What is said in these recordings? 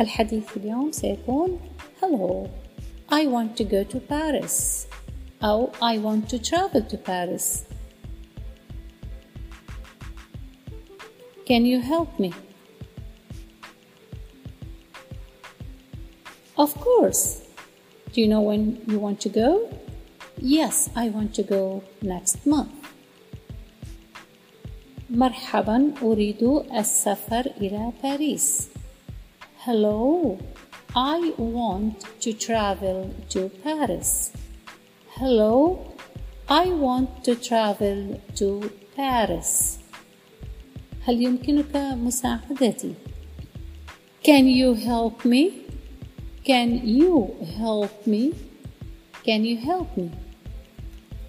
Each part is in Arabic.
الحديث اليوم سيكون Hello I want to go to Paris أو I want to travel to Paris Can you help me? Of course. Do you know when you want to go? Yes, I want to go next month. مرحبا أريد السفر إلى باريس. Hello, I want to travel to Paris. Hello, I want to travel to Paris. هل يمكنك مساعدتي؟ Can you help me? Can you help me? Can you help me?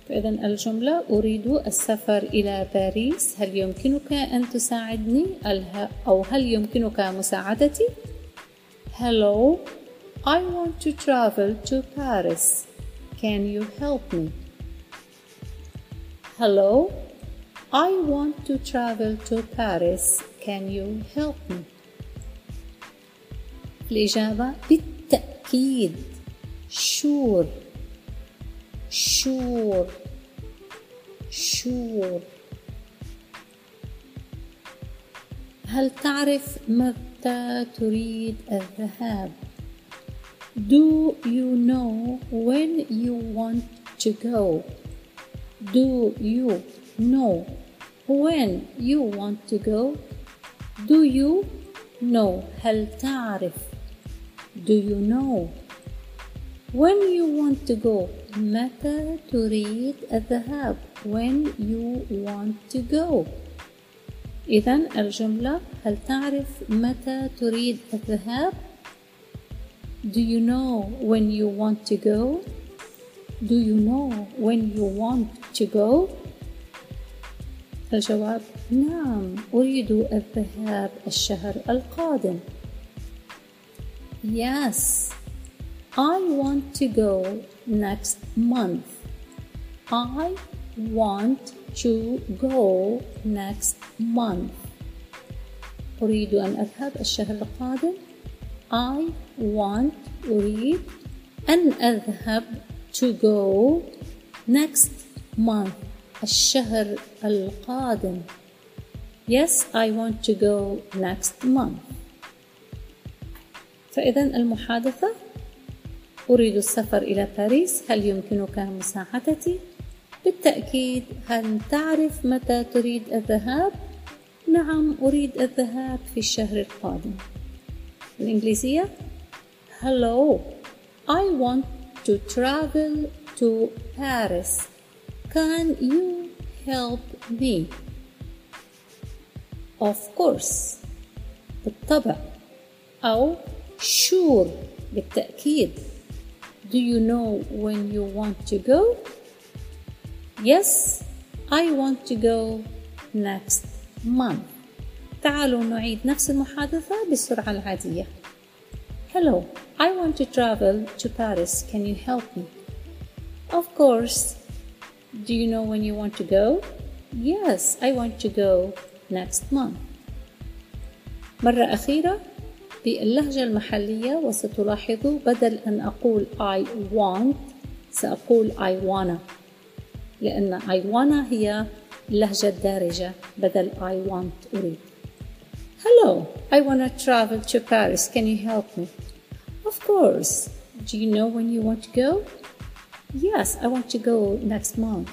فإذا الجملة أريد السفر إلى باريس هل يمكنك أن تساعدني أو هل يمكنك مساعدتي Hello I want to travel to Paris Can you help me Hello I want to travel to Paris Can you help me الإجابة بالتأكيد sure sure sure هل تعرف متى تريد الذهاب Do you know when you want to go? Do you know when you want to go? Do you know هل تعرف Do you know when you want to go متى تريد الذهاب when you want to go إذا الجملة هل تعرف متى تريد الذهاب Do you know when you want to go Do you know when you want to go الجواب نعم أريد الذهاب الشهر القادم Yes I want to go next month. I want to go next month. أريد أن أذهب الشهر القادم. I want أريد أن أذهب to go next month الشهر القادم. Yes, I want to go next month. فإذا المحادثة أريد السفر إلى باريس هل يمكنك مساعدتي؟ بالتأكيد هل تعرف متى تريد الذهاب؟ نعم أريد الذهاب في الشهر القادم الإنجليزية Hello I want to travel to Paris Can you help me? Of course بالطبع أو sure بالتأكيد Do you know when you want to go? Yes, I want to go next month. تعالوا نعيد نفس المحادثة بالسرعة العادية. Hello, I want to travel to Paris. Can you help me? Of course. Do you know when you want to go? Yes, I want to go next month. مرة أخيرة باللهجة المحلية وستلاحظوا بدل أن أقول I want سأقول I wanna لأن I wanna هي اللهجة الدارجة بدل I want أريد Hello, I wanna travel to Paris. Can you help me? Of course. Do you know when you want to go? Yes, I want to go next month.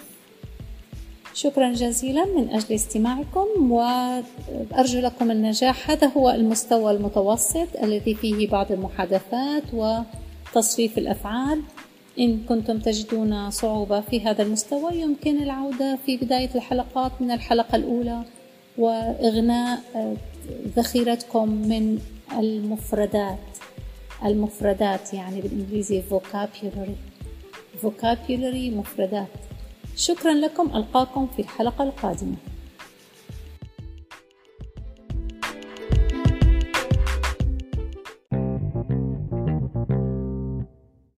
شكرا جزيلا من أجل استماعكم وأرجو لكم النجاح هذا هو المستوى المتوسط الذي فيه بعض المحادثات وتصريف الأفعال إن كنتم تجدون صعوبة في هذا المستوى يمكن العودة في بداية الحلقات من الحلقة الأولى وإغناء ذخيرتكم من المفردات. المفردات يعني بالإنجليزي vocabulary. vocabulary مفردات. شكرا لكم ألقاكم في الحلقة القادمة.